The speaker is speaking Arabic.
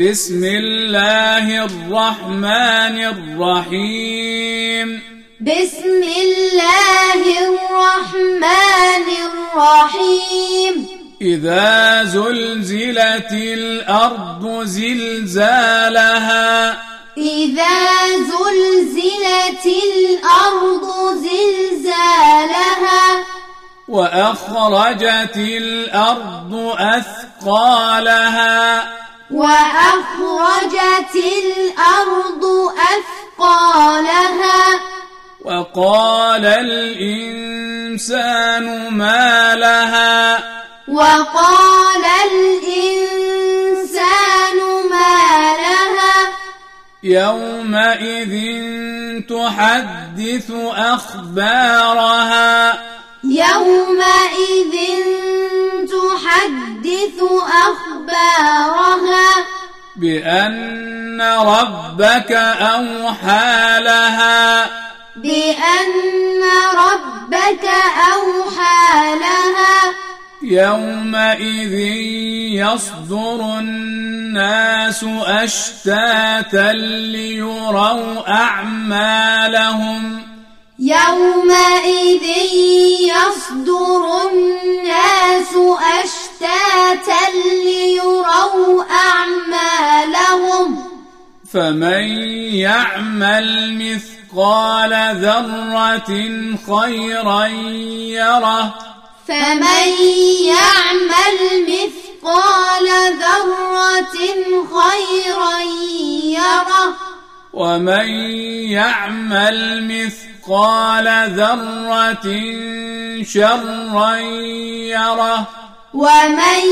بسم الله الرحمن الرحيم. بسم الله الرحمن الرحيم. إذا زلزلت الأرض زلزالها. إذا زلزلت الأرض زلزالها. وأخرجت الأرض أثقالها. وأخرجت الأرض أثقالها. وقال الإنسان ما لها. وقال الإنسان ما لها. يومئذ تحدث أخبارها. يومئذ تحدث أخبارها. بأن ربك أوحى لها. بأن ربك أوحى لها. يومئذ يصدر الناس أشتاتا ليروا أعمالهم. يومئذ يصدر الناس أشتاتا فمن يعمل مثقال ذرة خيرا يره. فمن يعمل مثقال ذرة خيرا يره. ومن يعمل مثقال ذرة شرا يره. ومن